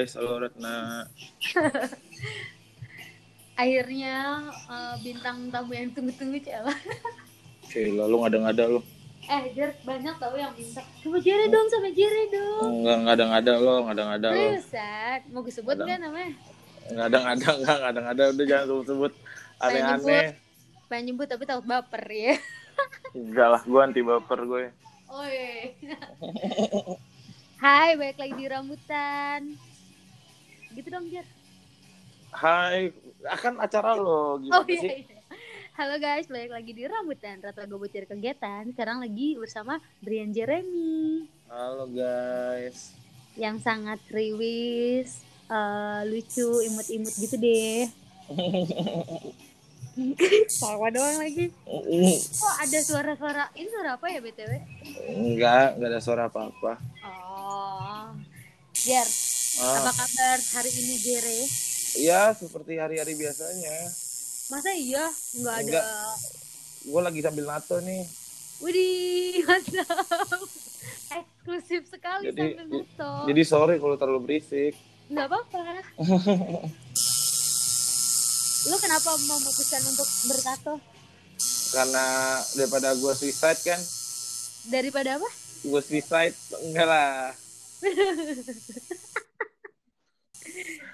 guys, halo Retna. Akhirnya uh, bintang tamu yang tunggu-tunggu Cela. Gila, lu ngada-ngada lu. Eh, Jer, banyak tau yang minta. Sama Jere dong, sama Jere dong. Enggak ngada-ngada lo, ngada-ngada lo. Seriusan? Mau gue sebut nggak namanya? Ngada-ngada enggak, ngada-ngada udah jangan sebut-sebut aneh-aneh. Pengen nyebut tapi takut baper ya. Enggak lah, gue anti baper gue. Oi. Hai, balik lagi di rambutan. Gitu dong, Jer. Hai, akan acara lo gimana Oh iya, sih? iya. Halo guys, balik lagi di rambutan. Gue cari kegiatan. Sekarang lagi bersama Brian Jeremy. Halo guys. yang sangat riwis, eh, lucu, imut-imut gitu deh. Sama doang lagi. Oh ada suara-suara, ini suara apa ya BTW? Enggak, enggak ada suara apa-apa. Oh, Jer, apa Ah, kabar hari ini Jere? iya seperti hari-hari biasanya. Masa iya nggak ada? Enggak. Gue lagi sambil nato nih. Widih, mantap. Eksklusif sekali Jadi- sambil nonton. Jadi sorry kalau terlalu berisik. Nggak apa-apa. Lu kenapa memutuskan untuk bertato? Karena daripada gue suicide kan, Daripada apa? gue suicide enggak lah.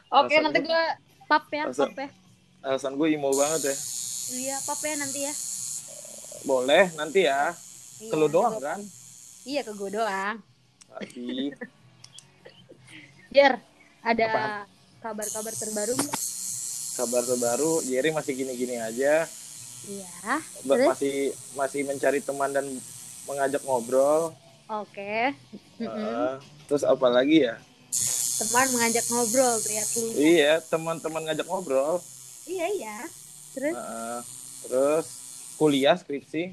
Oke, Alasan nanti gua- gue pap ya, Alasan- pap ya. Alasan gue emo banget ya. Iya, pap ya nanti ya. Boleh nanti ya. Iya, Ke lu doang kan? Iya, ke gue doang. Tapi Jer, ada kabar-kabar terbaru nggak? kabar terbaru, Jerry masih gini-gini aja. Iya. Terus? Masih masih mencari teman dan mengajak ngobrol. Oke. Mm-mm. Eh, terus apa lagi ya? Teman mengajak ngobrol, lihat lu. Iya, teman-teman ngajak ngobrol. Iya, iya. Terus? Eh, terus kuliah skripsi,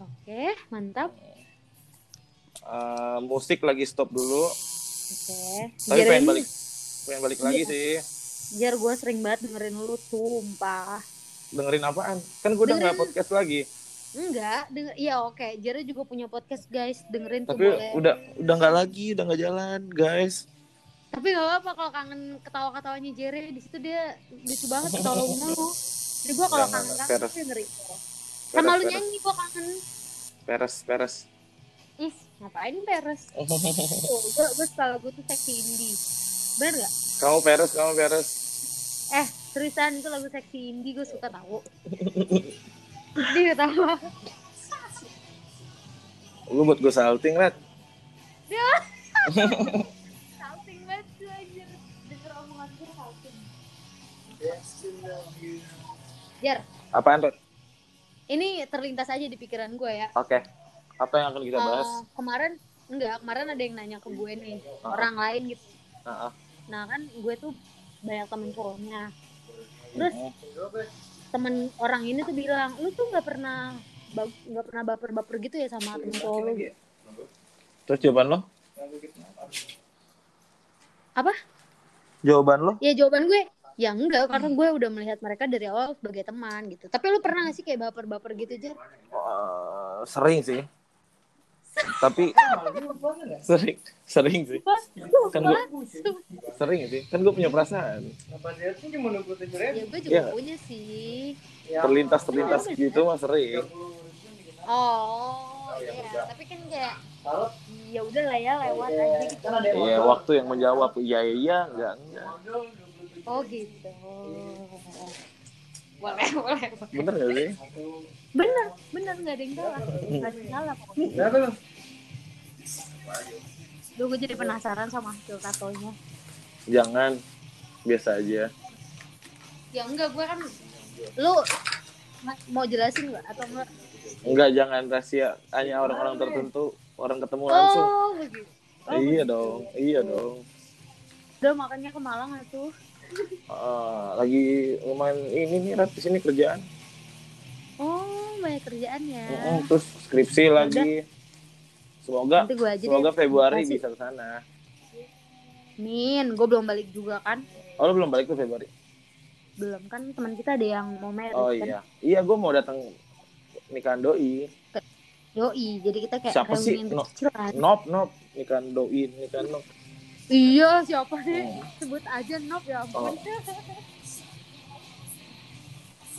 Oke, mantap. Eh, musik lagi stop dulu. Oke. Tapi Jer, pengen ini- balik, pengen balik lagi Iya. sih. Jer, gue sering banget dengerin lu, sumpah. Dengerin apaan? Kan gue udah nggak podcast lagi. Enggak, denger, iya oke. Jer juga punya podcast guys, dengerin tuh Tapi boleh. udah udah nggak lagi, udah nggak jalan, guys. Tapi gak apa-apa kalau kangen ketawa-ketawanya Jerry di situ dia lucu banget ketawa mulu. Jadi gue kalau kangen kangen peres. pasti dengerin. Sama lu nyanyi gue kangen. Peres, peres. Ih, ngapain peres? Tuh, gue gue selalu gue tuh seksi indie. Bener gak? kamu peres, kamu peres. Eh, seriusan itu lagu seksi indie gue suka tahu. Dia ketawa. Lu buat gue salting, Red. Salting banget tuh anjir. Denger omongan gue salting. Jar, Apaan, Red? ini terlintas aja di pikiran gue ya. Oke. Apa yang akan kita bahas? Eh, kemarin enggak kemarin ada yang nanya ke gue nih Ah. orang lain gitu ah. nah kan gue tuh banyak temen cowoknya terus Mm. Temen orang ini tuh bilang lu tuh nggak pernah nggak pernah baper-baper gitu ya sama temen cowok lu Terus jawaban lo? apa Jawaban lo? ya jawaban gue ya enggak karena gue udah melihat mereka dari awal sebagai teman gitu tapi lu pernah gak sih kayak baper-baper gitu Jar? Eh, sering sih. Tapi sering, sering sih. Kan gue sering sih. Kan gue punya perasaan. ya gue juga Iya. punya sih Terlintas terlintas gitu mah sering. oh ya tapi kan kayak ya udah lah ya lewat aja gitu Iya, waktu yang menjawab iya iya enggak enggak. Oh gitu. Boleh, boleh. Bener gak sih? Bener, bener nggak ada yang salah. Nggak ada yang salah. pokoknya. Duh, gue jadi penasaran sama hasil tatonya. Jangan biasa aja. Ya enggak, gue kan lu ma- mau jelasin nggak atau enggak? Enggak jangan rahasia hanya orang-orang tertentu orang ketemu langsung. Oh begitu. Oh, iya begitu. dong, iya dong. Udah makanya ke Malang tuh. Ah, lagi lumayan ini nih Rat, di sini kerjaan. Oh banyak kerjaan ya. Mm-mm, terus skripsi lagi. Semoga semoga deh. Februari bisa ke sana. Min, gue belum balik juga kan? Oh, lu belum balik ke Februari? Belum kan teman kita ada yang mau married Oh kan? iya. Iya, gue mau datang nikahan doi. Yoi, jadi kita kayak Siapa sih? No. Nop, nop. Ini kan doi, ini kan nop. Iya, siapa sih? Oh. Sebut aja Nop ya ampun.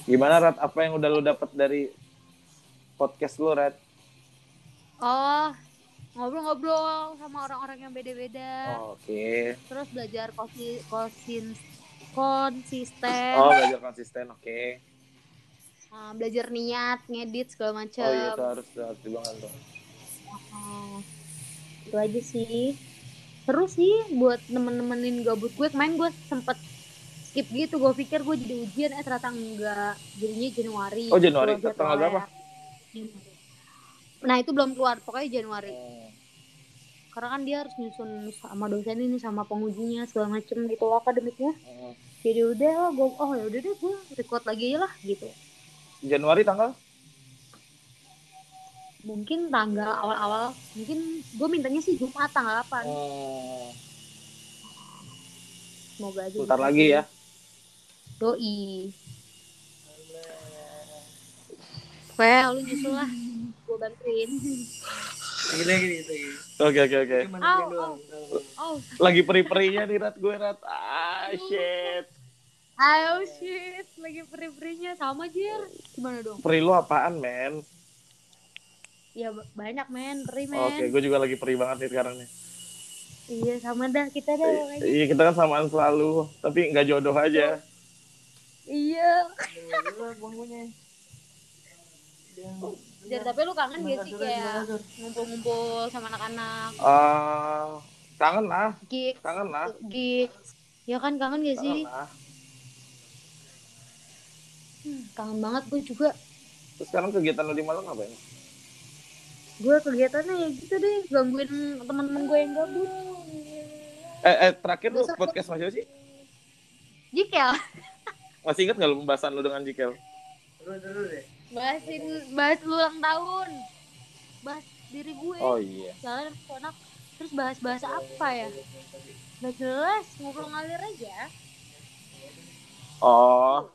Gimana Rat? Apa yang udah lu dapat dari podcast lu, Rat? Oh, ngobrol-ngobrol sama orang-orang yang beda-beda. Oke. Terus belajar konsi, konsin, konsisten, Oh, belajar konsisten. Oke. uh, belajar niat, ngedit segala macam. Oh iya, itu harus harus dibangun tuh. Oh, itu aja sih. Seru sih buat nemen-nemenin gabut gue. Kemarin gue sempet skip gitu. Gue pikir gue jadi ujian, eh ternyata enggak. Jadinya Januari. Oh, Januari. Tanggal berapa? Nah itu belum keluar, pokoknya Januari. Oh. Karena kan dia harus nyusun sama dosen ini, sama pengujinya segala macem gitu loh akademiknya. Oh. Jadi udah, lah, gue oh ya udah deh gue record lagi aja lah gitu. Januari tanggal? Mungkin tanggal awal-awal, mungkin gue mintanya sih Jumat tanggal 8 Oh. Semoga aja. Bentar bisa lagi ya. Doi. Pokoknya lu nyusul lah. Gue bantuin. Gini gini gini. Oke, oke, oke. Oh, Lagi peri-perinya nih, Rat. Gue, Rat. Ah, shit. ayo shit. Lagi peri-perinya. Sama Jir. Gimana dong? Peri lu apaan, men? Ya ba- banyak men. Peri men. Oke, gue juga lagi peri banget nih sekarang nih. Iya sama dah. Kita dah. Iya, kita kan samaan selalu. Tapi nggak jodoh aja. Iya. Bangkunya. Jar, tapi lu kangen gak sih kayak ngumpul-ngumpul sama anak-anak? Ah, kangen lah, Gigs. kangen lah. Gigs. Ya kan kangen gak sih? Lah. Hmm, kangen banget gue juga. Terus sekarang kegiatan lu di Malang ngapain? Gue kegiatannya ya gitu deh. Gangguin teman-teman gue yang gabut. Eh, eh terakhir lu podcast sama siapa sih? Jikel. Masih inget nggak lu pembahasan lu dengan Jikel? Dulu dulu deh. Bahasin, bahas ulang tahun. Bahas diri gue. Oh iya. Jalan anak. Terus bahas-bahas apa ya? Gak jelas. Ngobrol ngalir aja. Oh,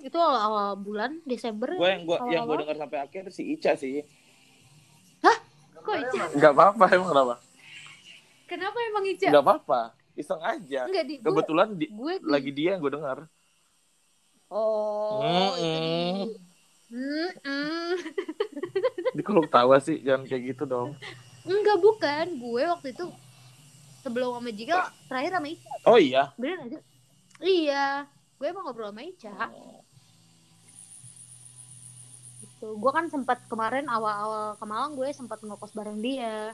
Itu awal-awal bulan Desember. gue yang gue yang gue dengar sampai akhir si Ica sih. Kok Ica? Nggak apa-apa emang kenapa? Kenapa emang Ica? Nggak apa-apa, iseng aja. Enggak di gue, Kebetulan di, gue di- lagi dia yang gue dengar. Oh, Mm-mm. itu di. Kalau ketawa sih jangan kayak gitu dong. Enggak bukan, gue waktu itu sebelum sama Jika terakhir sama Ica, Oh iya. bener aja. Iya, gue emang ngobrol sama Ica. Gitu. Gue kan sempat kemarin awal-awal ke Malang gue sempat ngekos bareng dia.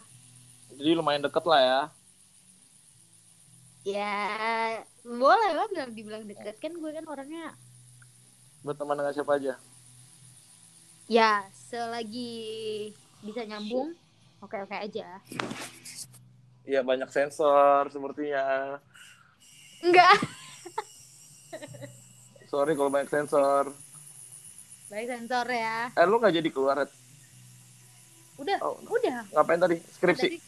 Jadi lumayan deket lah ya. Ya, boleh lah bilang dibilang deket kan gue kan orangnya Berteman dengan siapa aja? ya selagi bisa nyambung oke-oke aja. Iya banyak sensor sepertinya. Enggak. Sorry kalau banyak sensor. Baik sensor ya. Eh lu nggak jadi keluar? Red? Udah, Oh, udah. ngapain tadi? Skripsi. Tadi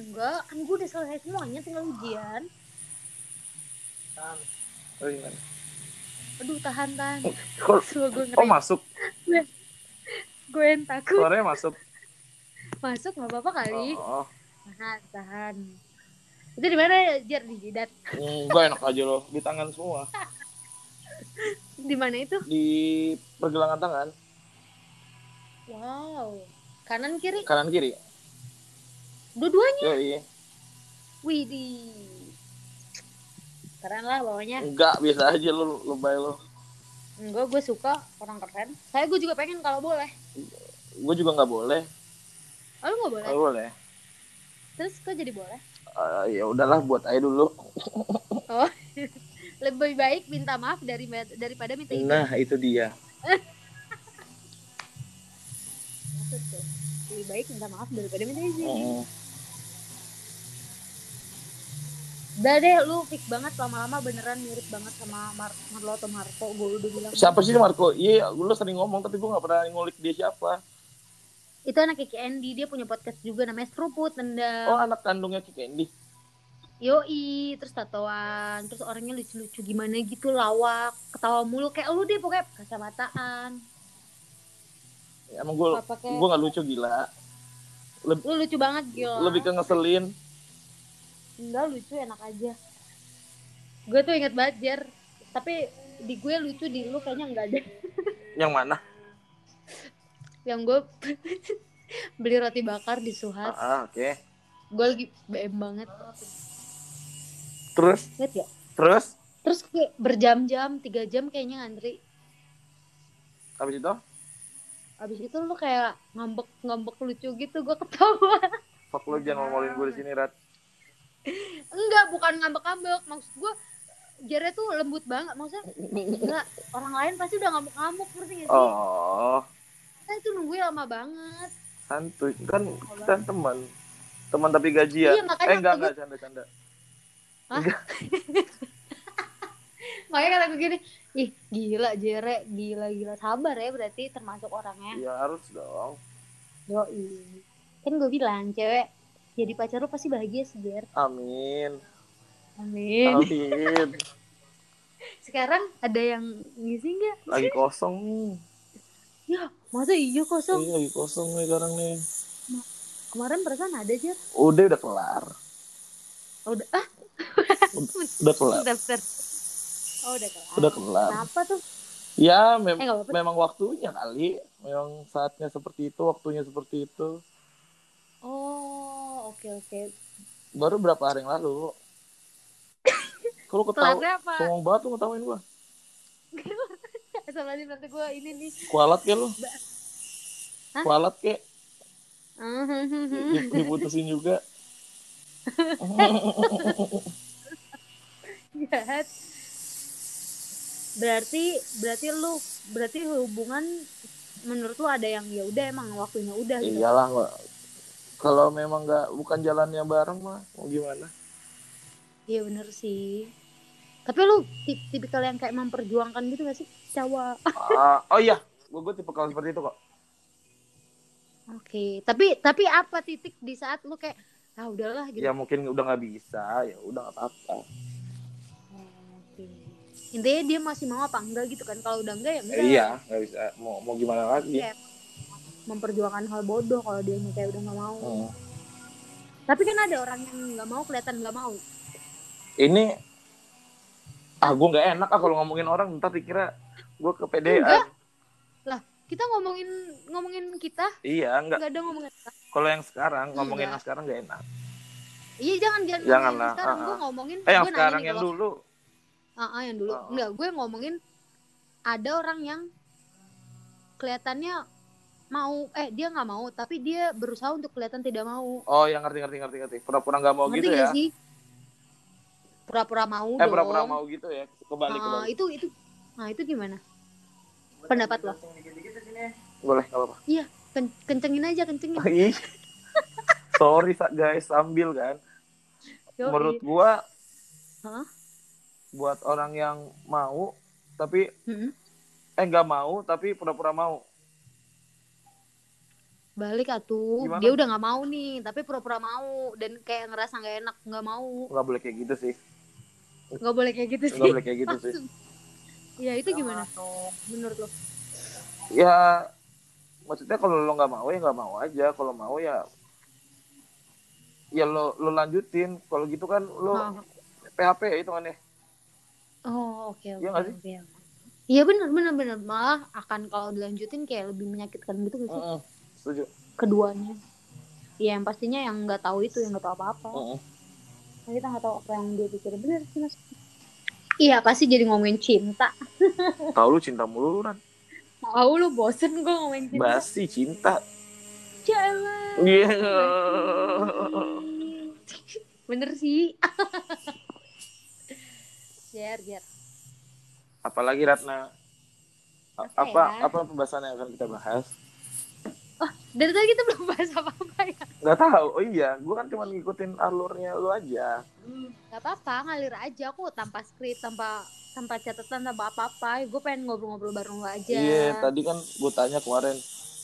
enggak, kan gue udah selesai semuanya tinggal ujian. Oh, iya. Aduh, tahan tahan. Kok- Suruh gue Oh ngeri. masuk, gue yang takut. suaranya masuk. Masuk nggak apa-apa kali. Oh, Tahan, tahan. Itu di mana Jar di jidat? enggak enak aja loh, di tangan semua, Di mana itu? di pergelangan tangan, Wow. Kanan kiri, kanan kiri. dua-duanya. Yoi. Widih. Keren lah bawahnya. Enggak, biasa aja lu lebay lu. Enggak, gue suka orang keren. Saya gue juga pengen kalau boleh. Gue juga nggak boleh. Oh, lu nggak boleh? Nggak boleh. Terus kok jadi boleh? Eh, ya udahlah buat aja dulu. Oh, lebih baik minta maaf dari daripada minta izin. Nah, itu dia. Lebih baik minta maaf daripada minta izin. Mm. Udah deh, lu fix banget lama-lama beneran mirip banget sama Mar Marlo atau Marco. Gue udah bilang. Siapa sih Marco? Iya, lu sering ngomong tapi gue nggak pernah ngulik dia siapa. Itu anak Kiki Andy, dia punya podcast juga namanya Seruput Nendang. Oh, anak kandungnya Kiki Candy. Yoi, terus tatoan, terus orangnya lucu-lucu gimana gitu, lawak, ketawa mulu kayak lu deh pokoknya kacamataan. emang gue gue nggak lucu gila lu lucu banget gila. lebih ke ngeselin Enggak lucu enak aja. Gue tuh inget banget Jer. Tapi di gue lucu di lu kayaknya enggak ada. yang mana Yang gue beli roti bakar di Suhat. ah oke Gue lagi BM banget. terus Ingat gak? terus Terus kayak berjam-jam, tiga jam kayaknya ngantri. habis itu Abis itu lu kayak ngambek-ngambek lucu gitu. Gue ketawa. fuck lu jangan ngomongin gue di sini rat Enggak, bukan ngambek-ngambek. Maksud gue Jere tuh lembut banget. Maksudnya enggak, orang lain pasti udah ngamuk-ngamuk. Ngerti gak sih? oh Kita itu nungguin lama banget. santuy kan kan teman teman tapi gajian Iya, eh enggak enggak canda canda Makanya kata gue gini, ih gila Jere, gila-gila sabar ya berarti termasuk orangnya. ya harus dong Yoi. Kan gue bilang cewek jadi pacar lu pasti bahagia sih Jer. amin Amin. amin Sekarang ada yang ngisi nggak? lagi kosong nih Ya, masa iya kosong? Iya, lagi kosong nih sekarang nih Kemarin perasaan ada Jer. udah udah kelar Oh, udah ah, udah kelar bentar. Oh, udah kelar. udah kelar Kenapa tuh? ya mem- Eh, nggak apa-apa. memang waktunya kali memang saatnya seperti itu waktunya seperti itu Oh, oke oke. baru berapa hari yang lalu kalau ketawa songong banget lu ngetawain gua Sama nih nanti gue ini nih. kualat ke lu Hah? kualat ke Hmm. Di- diputusin juga Jahat. Berarti berarti lu berarti hubungan menurut lu ada yang ya udah emang waktunya udah gitu. iyalah kalau memang nggak bukan jalannya bareng mah mau gimana Iya bener sih. Tapi lu tip tipikal yang kayak memperjuangkan gitu gak sih cowok? Ah, oh iya gue gue tipe kalau seperti itu kok Oke, tapi tapi apa titik di saat lu kayak ah udahlah gitu. ya mungkin udah nggak bisa ya udah Oh, Oke. Intinya dia masih mau apa enggak gitu kan? Kalau udah enggak ya enggak. iya nggak bisa mau mau gimana lagi Iya. Memperjuangkan hal bodoh kalau dia kayak udah nggak mau. Hmm. Tapi kan ada orang yang nggak mau kelihatan nggak mau. ini ah gue nggak enak ah kalau ngomongin orang ntar dikira gue kepedean Enggak. Kita ngomongin ngomongin kita iya nggak nggak ada ngomongin kalau yang sekarang ngomongin Enggak. yang sekarang nggak enak Iya jangan jangan Jangan ngomongin lah, sekarang ah, gue ah. ngomongin. eh yang sekarang yang kalau- dulu Ah, ah, yang dulu. Enggak, gue ngomongin ada orang yang kelihatannya mau eh dia nggak mau tapi dia berusaha untuk kelihatan tidak mau. oh yang ngerti ngerti ngerti ngerti pura-pura nggak mau Ngerti gitu ya sih? Pura-pura mau eh pura-pura mau gitu ya kembali Ah, kembali itu itu nah itu gimana? Pendapat lo? Boleh nggak apa-apa Ken- kencengin aja kencengin. Ih. sorry sa- guys sambil kan Yoi. menurut gua Hah? buat orang yang mau tapi Mm-mm. eh nggak mau tapi pura-pura mau Balik atuh. Gimana? Dia udah nggak mau nih, tapi pura-pura mau dan kayak ngerasa nggak enak, nggak mau. nggak boleh kayak gitu sih Nggak boleh kayak gitu sih. nggak boleh kayak gitu sih Ya itu gimana? Menurut lo? ya maksudnya kalau lo nggak mau ya nggak mau aja kalau mau ya ya lo lo lanjutin kalau gitu kan lo Ah. PHP ya itu kan ya Oh oke oke. Iya nggak sih? oke. Iya benar benar benar malah akan kalau dilanjutin kayak lebih menyakitkan gitu nggak sih Heeh, setuju keduanya. Iya yang pastinya yang nggak tahu itu yang nggak tahu apa-apa. Heeh. Nah, kita nggak tahu apa yang dia pikirin benar sih mas. Iya pasti jadi ngomongin cinta. tahu lu cinta mulu lu kan Tahu lu bosen gue ngomongin cinta. basi cinta Cewek. iya Bener sih. Biar biar. apalagi Ratna Apa apa ya? apa pembahasan yang akan kita bahas Dari tadi kita belum bahas apa-apa ya. nggak tahu oh iya gue kan cuma ngikutin alurnya lu aja Gak apa-apa, ngalir aja aku tanpa skrip, tanpa tanpa catatan, tanpa apa-apa. Gue pengen ngobrol-ngobrol bareng lo aja. iya tadi kan gue tanya kemarin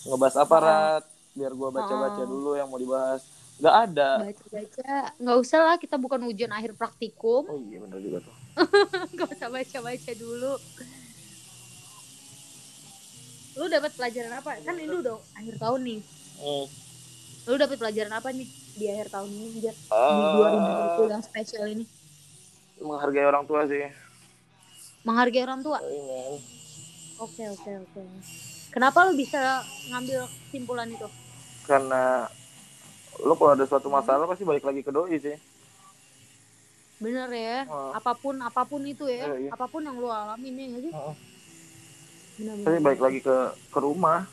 ngebahas apa Oh. Rat biar gue baca-baca Oh. dulu yang mau dibahas nggak ada Baca-baca, nggak usah lah. Kita bukan ujian akhir praktikum. oh iya benar juga tuh Gak usah baca-baca dulu. Lu dapat pelajaran apa kan ini udah akhir tahun nih Hmm. lu dapat pelajaran apa nih di akhir tahun ini Jar? di Ah, 2020 yang spesial ini menghargai orang tua sih. menghargai orang tua Iya. oke oke oke kenapa lu bisa ngambil kesimpulan itu Karena lo kalau ada suatu masalah pasti balik lagi ke doi sih. bener ya Oh. apa pun apa pun itu ya Iya, iya. apa pun yang lu alamin ya nggak sih Heeh. Bener, bener, balik lagi ke ke rumah.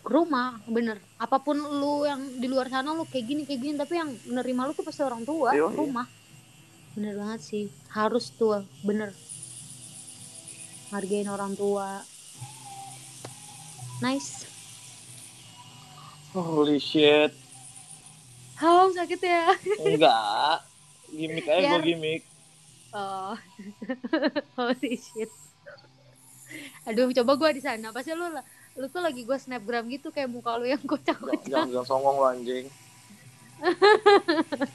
ke rumah bener apa pun lu yang di luar sana lu kayak gini kayak gini. Tapi yang menerima lu tuh pasti orang tua Iya, iya. rumah. Bener banget sih. Harus tuh bener hargain orang tua. Nice. Holy shit. oh sakit ya? Enggak. Gimik aja Biar- gue gimik. oh. Holy shit aduh coba gua di sana pasti lu lu tuh lagi gua snapgram gitu kayak muka lu yang kocak-kocak jangan, jangan songong lo anjing.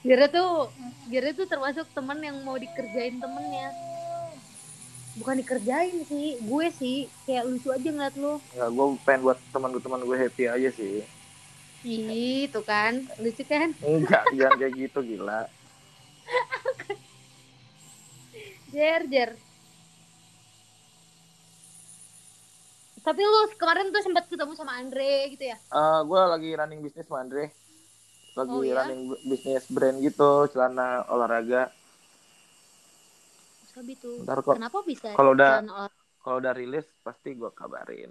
Gira tuh Gira tuh termasuk temen yang mau dikerjain temennya bukan dikerjain sih gue sih kayak lucu aja ngeliat lu Enggak, gue pengen buat teman-teman gue happy aja sih. Ih, tuh kan lucu kan Enggak, jangan kayak gitu gila. jer jer tapi lu kemarin tuh sempat ketemu sama Andre gitu ya Eh gue lagi running bisnis sama Andre. Lagi Oh, iya? running bisnis brand gitu, celana olahraga. Sabi tuh Ntar kok kenapa bisa kalau udah- kalau udah rilis pasti gue kabarin.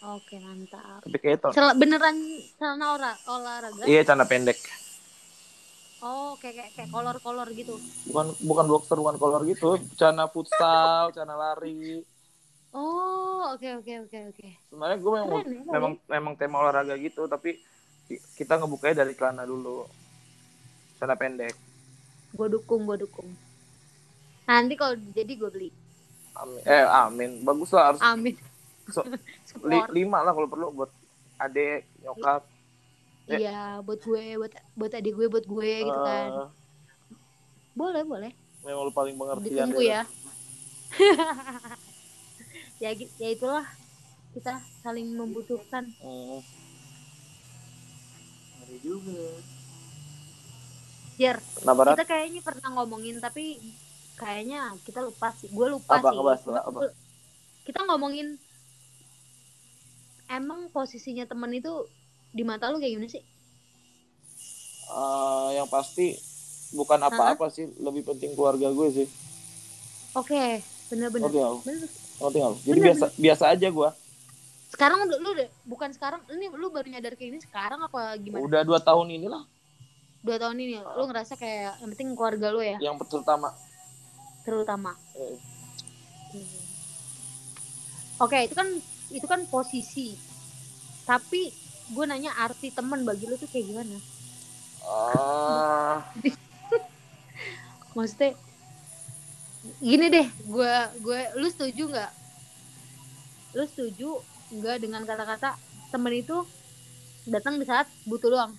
oke mantap Tapi kayak itu. Sel- beneran celana olah olahraga Iya, celana pendek. oh kayak kayak, kayak kolor kolor gitu Bukan bukan boxer, bukan kolor gitu. Celana futsal, celana lari. Oh oke oke oke oke Sebenarnya gue memang Keren ya, memang memang tema olahraga gitu, tapi ki- kita ngebukanya dari celana dulu. Celana pendek. gue dukung gue dukung nanti kalau jadi gue beli Amin. Eh, amin. Bagus lah harus amin So- li- lima lah kalau perlu buat adek, nyokap. ya. iya buat gue buat buat adik gue buat gue gitu kan Eh, boleh boleh memang lu paling pengertian. ditunggu ya ya ya itulah kita saling membutuhkan Hmm. Ada juga. Jer Barat, kita kayaknya pernah ngomongin tapi kayaknya kita lupa sih gue lupa Apa, sih Cuma apa? gue- kita ngomongin emang posisinya temen itu di mata lu kayak gimana sih eh, yang pasti bukan apa-apa sih, lebih penting keluarga gue sih. oke bener-bener Ngerti nggak lu? Bener. Ngerti nggak? Jadi Bener, biasa biasa aja gue. sekarang lu udah bukan sekarang ini lu baru nyadar kayak ini sekarang apa gimana? Udah dua tahun inilah. Dua tahun ini lu ngerasa kayak yang penting keluarga lu ya? Yang terutama. terutama. Eh, oke itu kan itu kan posisi. Tapi gue nanya arti teman bagi lu tuh kayak gimana? Ah, maksudnya gini deh gue gue lu setuju nggak lu setuju nggak dengan kata-kata temen itu datang di saat butuh doang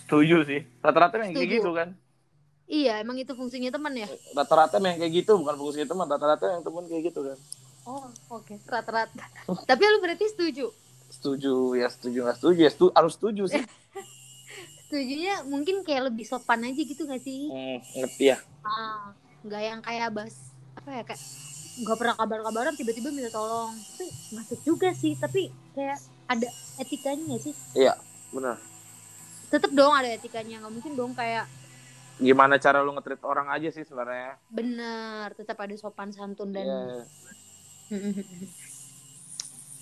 setuju sih. Rata-rata yang kayak gitu kan. iya emang itu fungsinya temen ya Rata-rata yang kayak gitu bukan fungsi teman. Rata-rata yang teman kayak gitu kan. oh oke rata-rata tapi lu berarti setuju Setuju ya setuju nggak setuju ya setu- harus setuju sih. setujunya mungkin kayak lebih sopan aja gitu gak sih Hmm, ngerti ya. ah nggak yang kayak bas apa ya kayak nggak pernah kabar-kabaran tiba-tiba minta tolong tapi masuk juga sih tapi kayak ada etikanya sih Benar. tetep dong ada etikanya nggak mungkin dong kayak Gimana cara lu nge-treat orang aja sih sebenarnya. bener tetap ada sopan santun dan Iya.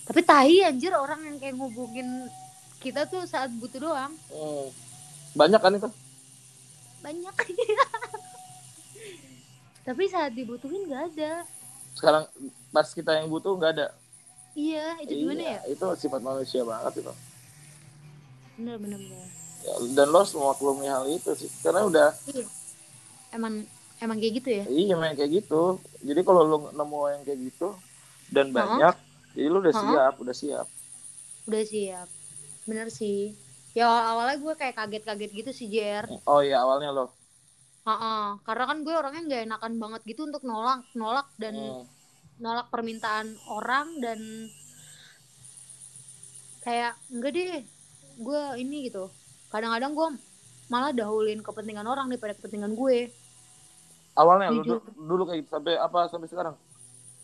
tapi tahi anjir orang yang kayak ngubungin kita tuh saat butuh doang Hmm. Banyak kan itu? banyak tapi saat dibutuhin nggak ada Sekarang pas kita yang butuh nggak ada. iya itu gimana Iya, ya Itu sifat manusia banget itu. bener bener bener Ya, dan lo harus memaklumi hal itu sih. Karena udah emang emang kayak gitu ya iya memang kayak gitu. Jadi kalau lu nemu yang kayak gitu dan banyak, jadi lu udah siap, udah siap. udah siap bener sih ya awalnya gue kayak kaget-kaget gitu sih Jer Oh iya awalnya lo. Heeh, karena kan gue orangnya nggak enakan banget gitu untuk nolak nolak dan Hmm. nolak permintaan orang dan kayak enggak deh gue ini gitu kadang-kadang gue malah dahulin kepentingan orang daripada kepentingan gue Awalnya lu Jujur. du- dulu kayak gitu sampai apa sampai sekarang?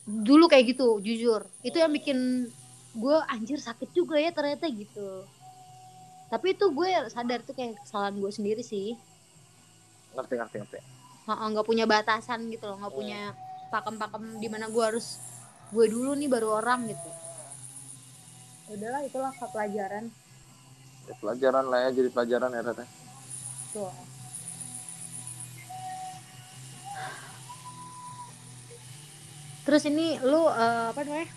dulu kayak gitu jujur itu yang bikin gue anjir sakit juga ya ternyata gitu tapi itu gue sadar tuh kayak kesalahan gue sendiri sih Ngerti ngerti ngerti. Nggak punya batasan gitu loh nggak punya pakem-pakem di mana gue harus gue dulu nih baru orang gitu udahlah itulah pelajaran Ya, pelajaran lah ya jadi pelajaran ya Tete. tuh terus ini lu eh, apa namanya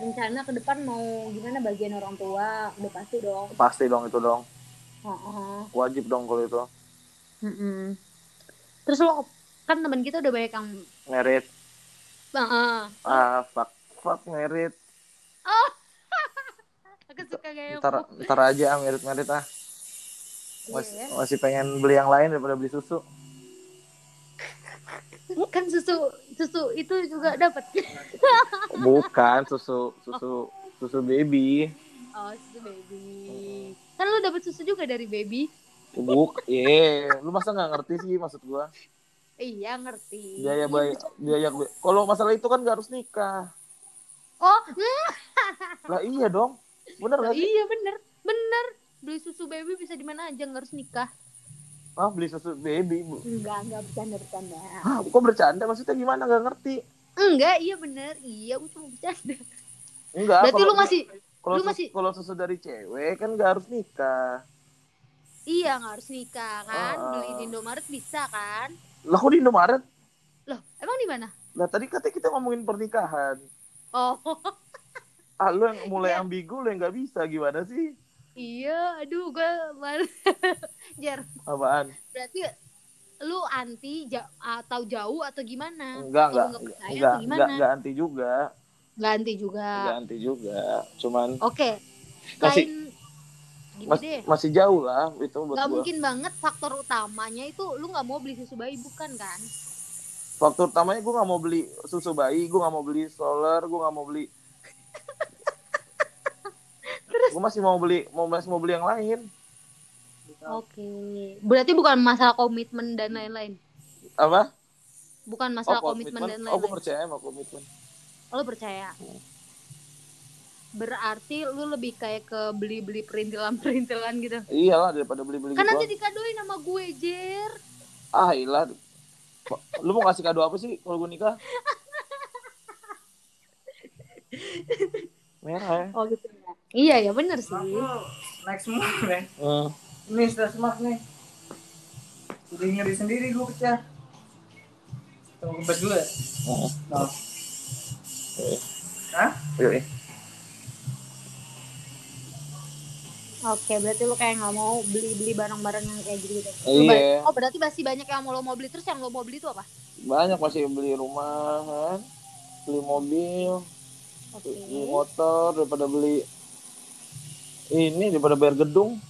rencana ke depan mau gimana bagian orang tua udah pasti dong Pasti dong itu dong. Heeh. Wajib dong kalau itu. Mm-mm. terus lo kan teman kita udah banyak yang Merit. Heeh. Ah, fuck fuck merit. aku suka kayak Ntar ntar aja ah merit merit ah. Masih, Iya. masih pengen beli yang lain daripada beli susu. kan susu susu itu juga dapat Bukan susu susu susu baby. oh susu baby kan lu dapat susu juga dari baby Buk, eh, lu masa nggak ngerti sih maksud gua? iya ngerti Biaya bayi, biaya gue. Kalau masalah itu kan nggak harus nikah. oh Lah iya dong. Bener nggak iya bener bener beli susu baby bisa di mana aja nggak harus nikah Ah, beli susu baby. Bu. enggak enggak bercanda bercanda Hah, kok bercanda? Maksudnya gimana? Nggak ngerti. enggak iya bener iya gue cuma bercanda Enggak. berarti kalau- lu masih kalau lu masih- kalau susu dari cewek kan nggak harus nikah. Iya nggak harus nikah kan Ah. beli di Indomaret bisa kan Lah kok di Indomaret? loh emang di mana Lah tadi katanya kita ngomongin pernikahan. oh Ah, lu yang mulai Iya. ambigu, lu yang nggak bisa. Gimana sih? iya aduh gue malu jar Apaan? berarti lu anti ja- atau jauh atau gimana Enggak, enggak. Enggak, gimana? enggak, enggak anti juga. nggak anti juga Enggak anti juga. Cuman oke Masih- selain mas- deh masih jauh lah itu buat nggak gua. mungkin banget faktor utamanya itu lu nggak mau beli susu bayi bukan kan Faktor utamanya gue nggak mau beli susu bayi, gue nggak mau beli stroller, gue nggak mau beli. gue masih mau beli, mau masih mau beli yang lain. oke berarti bukan masalah komitmen dan lain-lain Apa? bukan masalah Oh, komitmen, dan Oh, gue lain-lain percaya sama komitmen. Oh, lu percaya berarti lu lebih kayak ke beli-beli perintilan-perintilan gitu Iyalah daripada beli-beli kan gitu. nanti dikadoin sama gue Jer Ah, ilah. Lu mau kasih kado apa sih kalau gue nikah? Merah ya. oh gitu ya iya ya bener sih Aku naik semua nih. Hmm. Ini sudah smart nih. Udah ngeri sendiri gue pecah. Tunggu kempes dulu ya? Oh. Nah. Hah? Yuk. Oke, berarti lu kayak nggak mau beli-beli barang-barang yang kayak gitu gitu. Iya. Oh, berarti masih banyak yang mau lo mau beli terus yang lo mau beli itu apa? Banyak masih beli rumah kan, beli mobil, Oke. beli motor daripada beli ini daripada bayar gedung.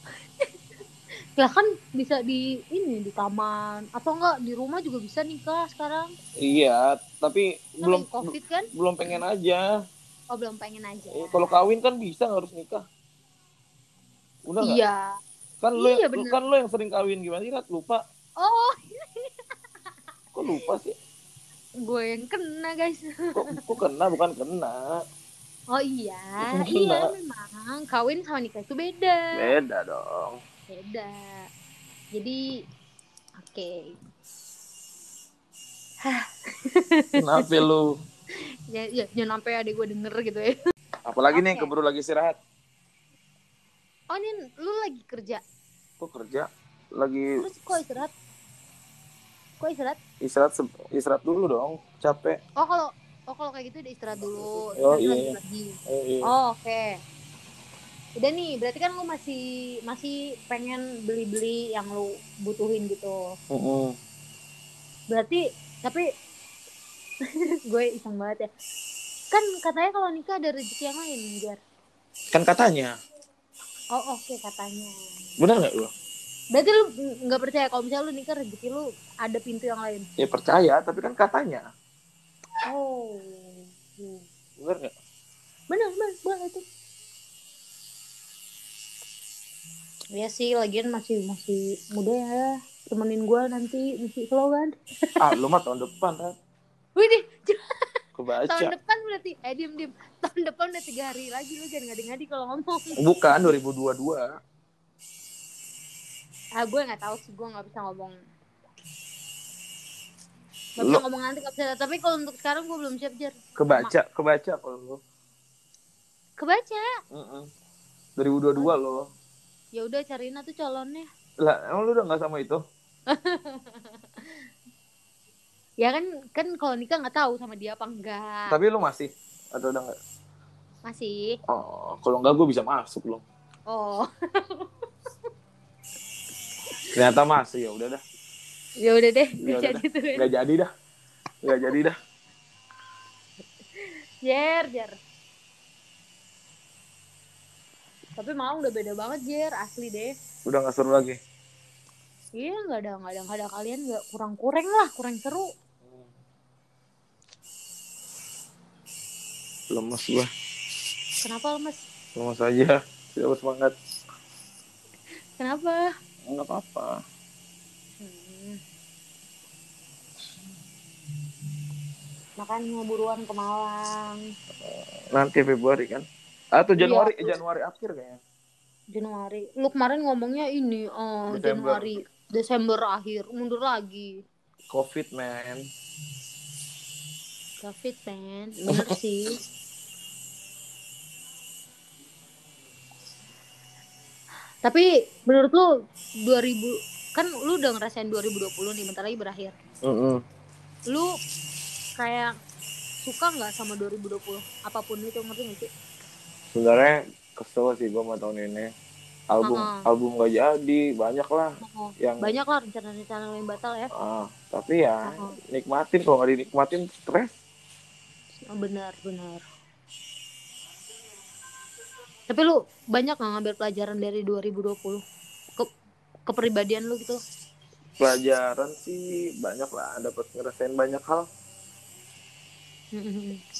Lah kan bisa di ini di taman atau enggak di rumah juga bisa nikah sekarang. Iya, tapi Belum belum covid kan? belum pengen aja. Oh, belum pengen aja. Eh, kalau kawin kan bisa harus nikah. Udah nggak? Iya. Kan lu Iya, yang, bener. kan lu yang sering kawin gimana sih? Rat? Lupa. Oh, Kok lupa sih? gue yang kena, guys. Kok, kok kena bukan kena? Oh iya, Kena. iya memang kawin sama nikah itu beda. Beda dong. Beda. Jadi oke. Kenapa lu? Ya, ya jangan sampai adik gue denger gitu ya. Apalagi nih Oke. keburu lagi istirahat. Oh, ini lu lagi kerja. Kok kerja? Lagi Terus kok istirahat? Kok istirahat? istirahat se- istirahat dulu dong. Capek. Oh kalau oh kalau kayak gitu udah istirahat dulu. Oh, Terus iya, iya. lagi. Eh, iya. Oh oke. Udah nih, berarti kan lu masih masih pengen beli-beli yang lu butuhin gitu. Mm-mm. Berarti tapi gue iseng banget ya. Kan katanya kalau nikah ada rezeki yang lain, Jar. Kan katanya. Oh oke katanya. Bener nggak lu? Berarti lu nggak percaya kalau misalnya lu nikah rezeki lu ada pintu yang lain. Ya percaya, tapi kan katanya. Oh. Bener nggak? Bener, bener, boleh tuh. Ya sih, lagian masih masih muda ya. Temenin gue nanti misi slow kan. Ah, lu mah tahun depan kan? Wih, Kebaca. tahun depan berarti. Eh, diem, diem. Tahun depan udah tiga hari lagi. Lu jangan ngadi-ngadi kalau ngomong. Bukan 2022. Ah, gue nggak tahu sih. Gue nggak bisa ngomong. Gak bisa ngomong nanti gak bisa. Tapi kalau untuk sekarang gue belum siap, Jer. Kebaca, kebaca kalau lu. Kebaca. Heeh. 2022 lo. Ya udah cariin tuh calonnya. Lah, emang lu udah nggak sama itu? Ya kan kan kalau nikah nggak tahu sama dia apa enggak. Tapi lu masih atau udah nggak? Masih. Oh, kalau nggak gue bisa masuk loh. Oh. Ternyata masih ya udah dah. Ya udah deh, Ya nggak jadi tuh. Nggak jadi dah. Nggak jadi dah. Jer, Jer. Tapi malam udah beda banget, Jer. Asli deh. Udah nggak seru lagi. Iya, nggak ada, nggak ada, nggak ada kalian nggak kurang kurang lah, kurang seru. Lemes gua. Kenapa lemes? Lemes aja. Tidak bersemangat. Kenapa? Nggak apa-apa. Hmm. Makanya buruan ke Malang. Nanti Februari kan? Atau Iya, Januari, aku- Januari akhir kayaknya. Januari. Lu kemarin ngomongnya ini, oh, Desember. Januari, Desember akhir, mundur lagi. Covid man. Covid, man. Bener sih. Tapi menurut lu 2000 kan lu udah ngerasain 2020 nih bentar lagi berakhir. Mm-mm. Lu kayak suka nggak sama 2020 apa pun itu ngerti nggak sih? Sebenarnya kesel sih gua sama tahun ini. Album Heeh. album gak jadi, banyak lah Oh, yang banyak lah rencana-rencana yang batal ya. Ah, tapi ya Heeh. nikmatin kalau nggak dinikmatin stres. Oh, benar, benar. Tapi lu banyak nggak ngambil pelajaran dari 2020 ke kepribadian lu gitu? Pelajaran sih banyak lah, dapat ngerasain banyak hal.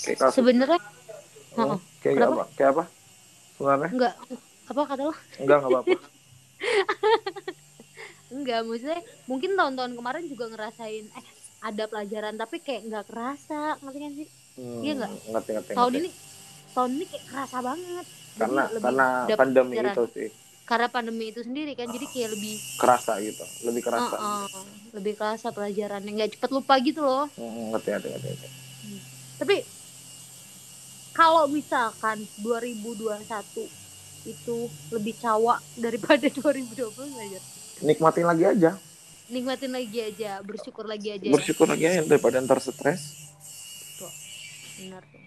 Kayak kasus, Sebenarnya Heeh. kayak Kenapa? apa? Kayak apa? Sebenarnya enggak apa kata lo? enggak enggak apa-apa. Enggak, maksudnya mungkin tahun-tahun kemarin juga ngerasain eh ada pelajaran tapi kayak nggak kerasa, ngerti kan sih? Hmm, Iya nggak? Ngerti ngerti. Tahun ngerti. ini tahun ini kayak kerasa banget. Karena karena pandemi pelajaran. itu sih Karena pandemi itu sendiri kan jadi kayak lebih kerasa gitu, lebih kerasa. Heeh, lebih kerasa pelajarannya nggak cepet lupa gitu loh. Hmm, ngerti ngerti ngerti. ngerti. Tapi kalau misalkan 2021 itu lebih cawa daripada 2020 aja. Nikmatin lagi aja, Nikmatin lagi aja, bersyukur lagi aja. ya. bersyukur lagi aja daripada ntar stres. Benar tuh.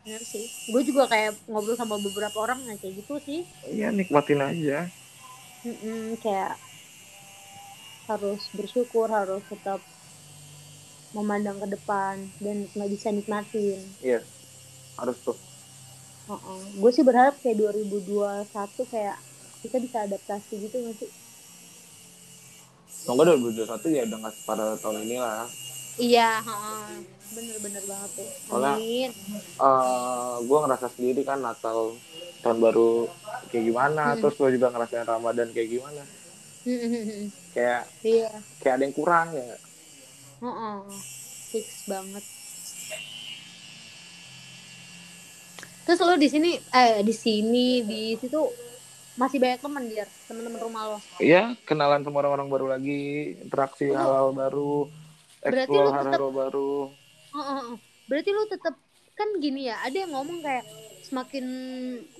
Benar sih. Gue juga kayak ngobrol sama beberapa orang yang kayak gitu sih. Iya nikmatin aja. Mm-mm, kayak harus bersyukur, harus tetap memandang ke depan dan nggak bisa nikmatin. Iya harus tuh. Gue sih berharap kayak 2021 kayak kita bisa adaptasi gitu nggak sih? Semoga 2021 ya udah nggak pada tahun ini lah. Iya, bener-bener banget tuh. Soalnya- Amin. eh gue ngerasa sendiri kan Natal tahun baru kayak gimana Hmm. terus gue juga ngerasain Ramadan kayak gimana kayak Iya, kayak ada yang kurang ya nggak? heeh. Fix banget. Terus lo di sini eh di sini di situ masih banyak teman dia, teman-teman rumah lo. Iya kenalan sama orang-orang baru lagi interaksi Oh. hal-hal baru Berarti lu tetap- baru Heeh, heeh. Berarti lo tetap kan gini ya, ada yang ngomong kayak semakin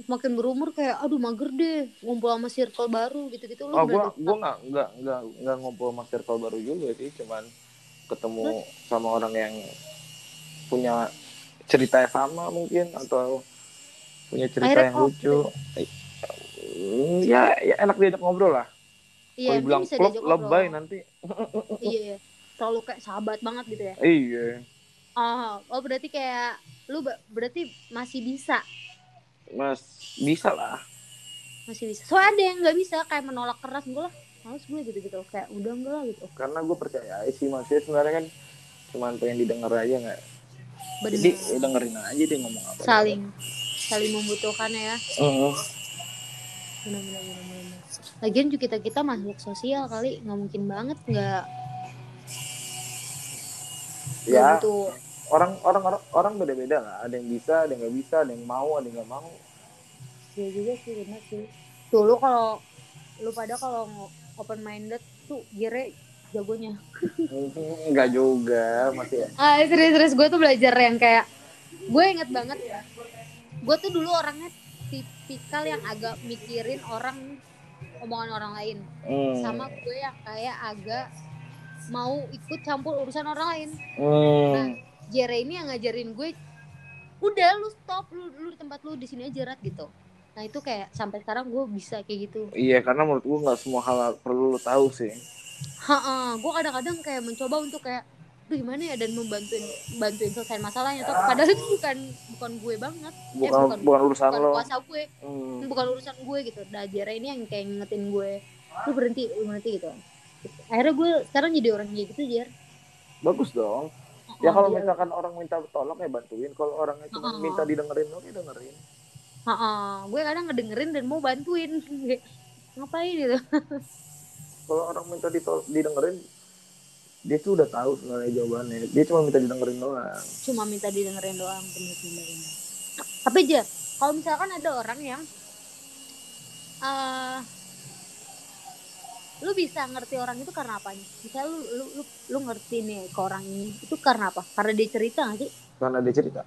semakin berumur kayak aduh mager deh ngumpul sama circle baru gitu-gitu lo oh gue berarti gue nggak nggak nggak nggak ngumpul sama circle baru juga sih cuman ketemu sama orang yang punya cerita yang sama mungkin atau punya cerita Akhirnya yang lucu Hmm, ya ya enak diajak ngobrol lah iya kalau bilang ngobrol. lebay nanti iya iya. Terlalu kayak sahabat banget gitu ya? Iya. Oh oh berarti kayak lu berarti masih bisa? Mas bisa lah. Masih bisa. Soalnya ada yang nggak bisa kayak menolak keras gue lah males gue gitu gitu kayak udah enggak lah gitu. Karena gue percaya sih manusia sebenarnya kan cuman pengen didengar aja nggak. Jadi ya dengerin aja dia ngomong apa. Saling saling membutuhkan ya. Mm. benar benar benar benar lagian juga kita kita makhluk sosial kali nggak mungkin banget nggak ya butuh orang orang orang orang beda beda lah. Ada yang bisa ada yang nggak bisa ada yang mau ada yang nggak mau. Iya juga sih benar sih. Tuh lu kalau lu pada kalau open minded tuh gire jagonya. Nggak juga masih ah serius serius. Gue tuh belajar yang kayak gue inget banget gue tuh dulu orangnya tipikal yang agak mikirin orang omongan orang lain. Mm. sama gue yang kayak agak mau ikut campur urusan orang lain. Mm. Jere ini yang ngajarin gue udah lu stop lu lu di tempat lu di sini aja rat gitu. Nah itu kayak sampai sekarang gue bisa kayak gitu. Iya karena menurut gua nggak semua hal perlu lu tahu sih. Ha gue kadang-kadang kayak mencoba untuk kayak Duh, gimana ya? Dan membantuin bantuin selesai masalahnya tapi padahal itu bukan bukan gue banget. Bukan bukan- bukan urusan bukan lo. kuasa gue. Mm. bukan urusan gue gitu. Nah Jere ini yang kayak ngingetin gue lu berhenti lu berhenti gitu akhirnya gue sekarang jadi orang kayak gitu Jer. Bagus dong. Ya Oh, kalau dia- misalkan orang minta tolong ya bantuin. Kalau orangnya cuma Oh. minta didengerin lo ya dengerin. Heeh, gue kadang ngedengerin dan mau bantuin. Ngapain gitu? Kalau orang minta ditol- didengerin dia tuh udah tahu sebenarnya jawabannya. Dia cuma minta didengerin doang. Cuma minta didengerin doang bener bener bener. tapi aja kalau misalkan ada orang yang eh lu bisa ngerti orang itu karena apanya? Misalnya lu lu lu, lu ngerti nih ke orang ini itu karena apa? Karena dia cerita gak sih? Karena dia cerita.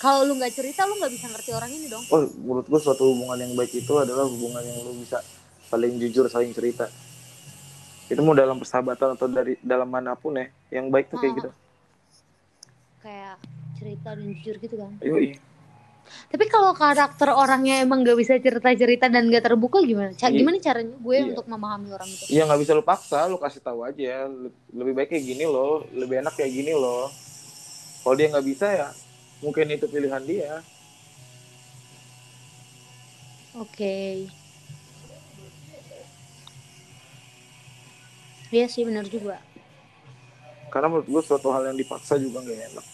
Kalau lu nggak cerita lu nggak bisa ngerti orang ini dong. Oh menurut gua suatu hubungan yang baik itu adalah hubungan yang lu bisa saling jujur saling cerita. Itu mau dalam persahabatan atau dari dalam mana pun ya yang baik tuh kayak Oh. gitu. Kayak cerita dan jujur gitu kan? Yoi. Tapi kalau karakter orangnya emang gak bisa cerita cerita dan gak terbuka gimana Ca- Iya. gimana caranya gue Iya. untuk memahami orang itu Iya nggak bisa lu paksa, lu kasih tahu aja. Le- Lebih baik kayak gini loh, lebih enak kayak gini loh. Kalau dia nggak bisa ya, mungkin itu pilihan dia. Oke. Iya sih benar juga. Karena menurut gue suatu hal yang dipaksa juga nggak enak.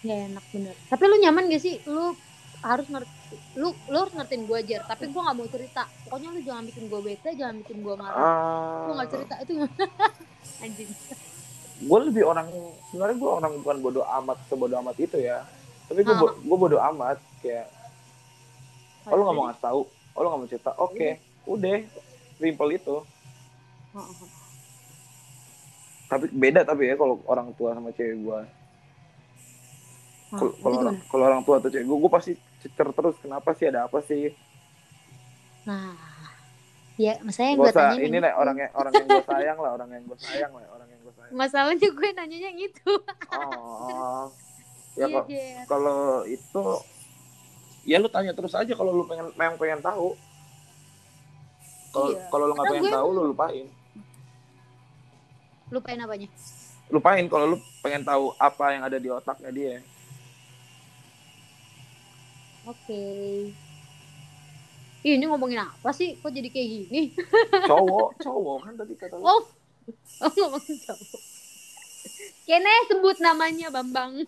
Ya enak bener. Tapi lu nyaman gak sih? Lu harus ngerti, lu lu harus ngertiin gue aja. Tapi gue nggak mau cerita. Pokoknya lu jangan bikin gue bete, jangan bikin gue marah. Gue nggak Ah, cerita itu anjing. gue lebih orang sebenarnya gue orang bukan bodoh amat sebodoh amat itu ya. Tapi gue Ah. gue bodoh amat kayak, oh lu nggak mau ngasih tahu, oh lu nggak mau cerita, oke, udah, simple itu. Heeh. Tapi beda tapi ya kalau orang tua sama cewek gue. Kalau orang, kalau orang tua atau cewek gue, gue pasti cecer terus. Kenapa sih? Ada apa sih? Nah, ya masalahnya Gak gue usah, tanya ini lah orang yang orang yang gue sayang lah, orang yang gue sayang lah, orang yang gue sayang. Masalahnya gue nanyanya yang itu. Oh, ya Iya, kok Jer. kalau itu, ya lu tanya terus aja kalau lu pengen, memang pengen tahu. Kalau Iya. kalau lu nggak Karena pengen gue tahu, lu lupain. Lupain apanya? Lupain kalau lu pengen tahu apa yang ada di otaknya dia. Oke. Ih, ini ngomongin apa sih? Kok jadi kayak gini? Cowok, cowok kan tadi kata lu. Oh, oh ngomongin cowok. Kene sebut namanya Bambang.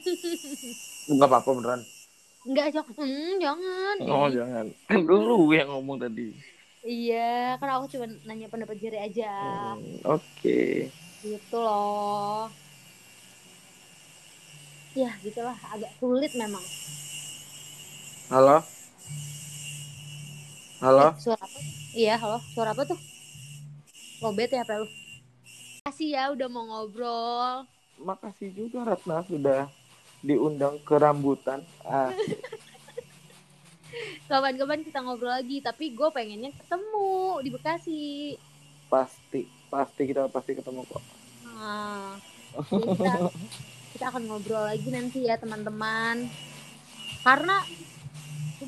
Enggak apa-apa beneran. Enggak, jangan. Hmm, jangan. Oh jangan. Kan lu yang ngomong tadi. Iya, kan aku cuma nanya pendapat Jerry aja. Hmm, Oke. Gitu loh. Ya, gitulah. Agak sulit memang. Halo. Halo. Eh, suara apa? Iya, halo. Suara apa tuh? Lobet ya lu? Kasih ya udah mau ngobrol. Makasih juga Ratna sudah diundang ke rambutan. Ah, Kapan-kapan kita ngobrol lagi, tapi gue pengennya ketemu di Bekasi. pasti, pasti kita pasti ketemu kok. Nah, kita, kita akan ngobrol lagi nanti ya teman-teman. Karena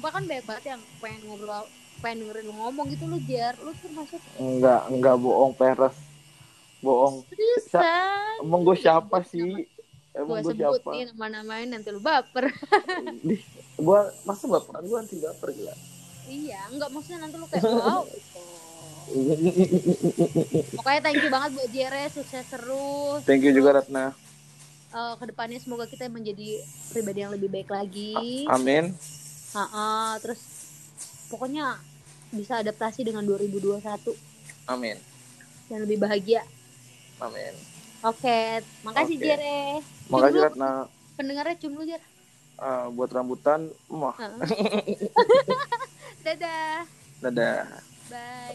sumpah kan banyak banget yang pengen ngobrol, pengen dengerin lu ngomong gitu lu Jar. Lu termasuk Enggak, enggak bohong peres. Bohong. seriusan. Emang gue siapa sih? Gue Emang gue siapa? nama-namain nanti lu baper. Gue masa baperan gue anti baper gila. iya, enggak maksudnya nanti lu kayak wow. gitu. Pokoknya thank you banget buat Jere, sukses terus. Thank you juga Ratna. eh, ke depannya semoga kita menjadi pribadi yang lebih baik lagi. Amin. Ha-ha, terus pokoknya bisa adaptasi dengan 2021 Amin. dan lebih bahagia. Amin. Oke, makasih Oke. Jere. Makasih dulu. Ratna Pendengarnya cium dulu Jer. Eh, buat rambutan. Mah. Ha. Dadah. Dadah. Bye.